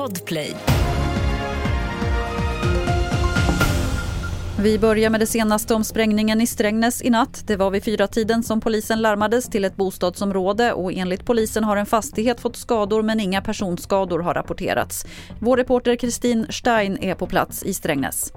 Podplay. Vi börjar med det senaste om sprängningen i Strängnäs i natt. Det var vid fyra tiden som polisen larmades till ett bostadsområde och enligt polisen har en fastighet fått skador men inga personskador har rapporterats. Vår reporter Kristin Stein är på plats i Strängnäs.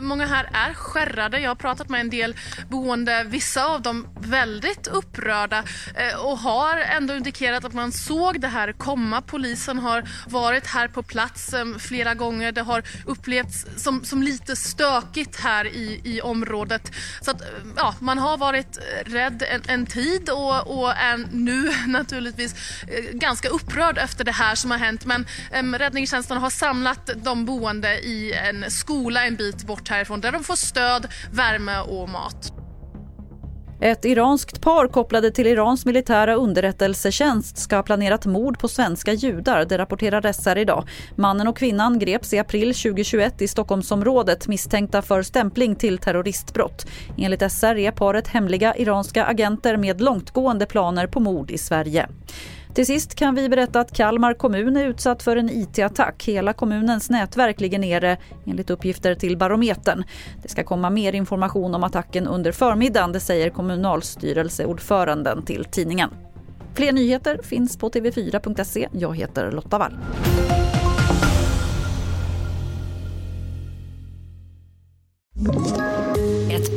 Många här är skärrade. Jag har pratat med en del boende, vissa av dem väldigt upprörda eh, och har ändå indikerat att man såg det här komma. Polisen har varit här på plats eh, flera gånger. Det har upplevts som, som lite stökigt här i, i området. Så att, eh, ja, man har varit rädd en, en tid och, och är nu naturligtvis ganska upprörd efter det här som har hänt. Men äm, räddningstjänsten har samlat de boende i en skola en bit bort bort härifrån där de får stöd, värme och mat. Ett iranskt par kopplade till Irans militära underrättelsetjänst ska ha planerat mord på svenska judar, det rapporterar SR idag. Mannen och kvinnan greps i april 2021 i Stockholmsområdet misstänkta för stämpling till terroristbrott. Enligt SR är paret hemliga iranska agenter med långtgående planer på mord i Sverige. Till sist kan vi berätta att Kalmar kommun är utsatt för en IT-attack. Hela kommunens nätverk ligger nere enligt uppgifter till Barometern. Det ska komma mer information om attacken under förmiddagen, det säger kommunalstyrelseordföranden till tidningen. Fler nyheter finns på tv4.se. Jag heter Lotta Wall. you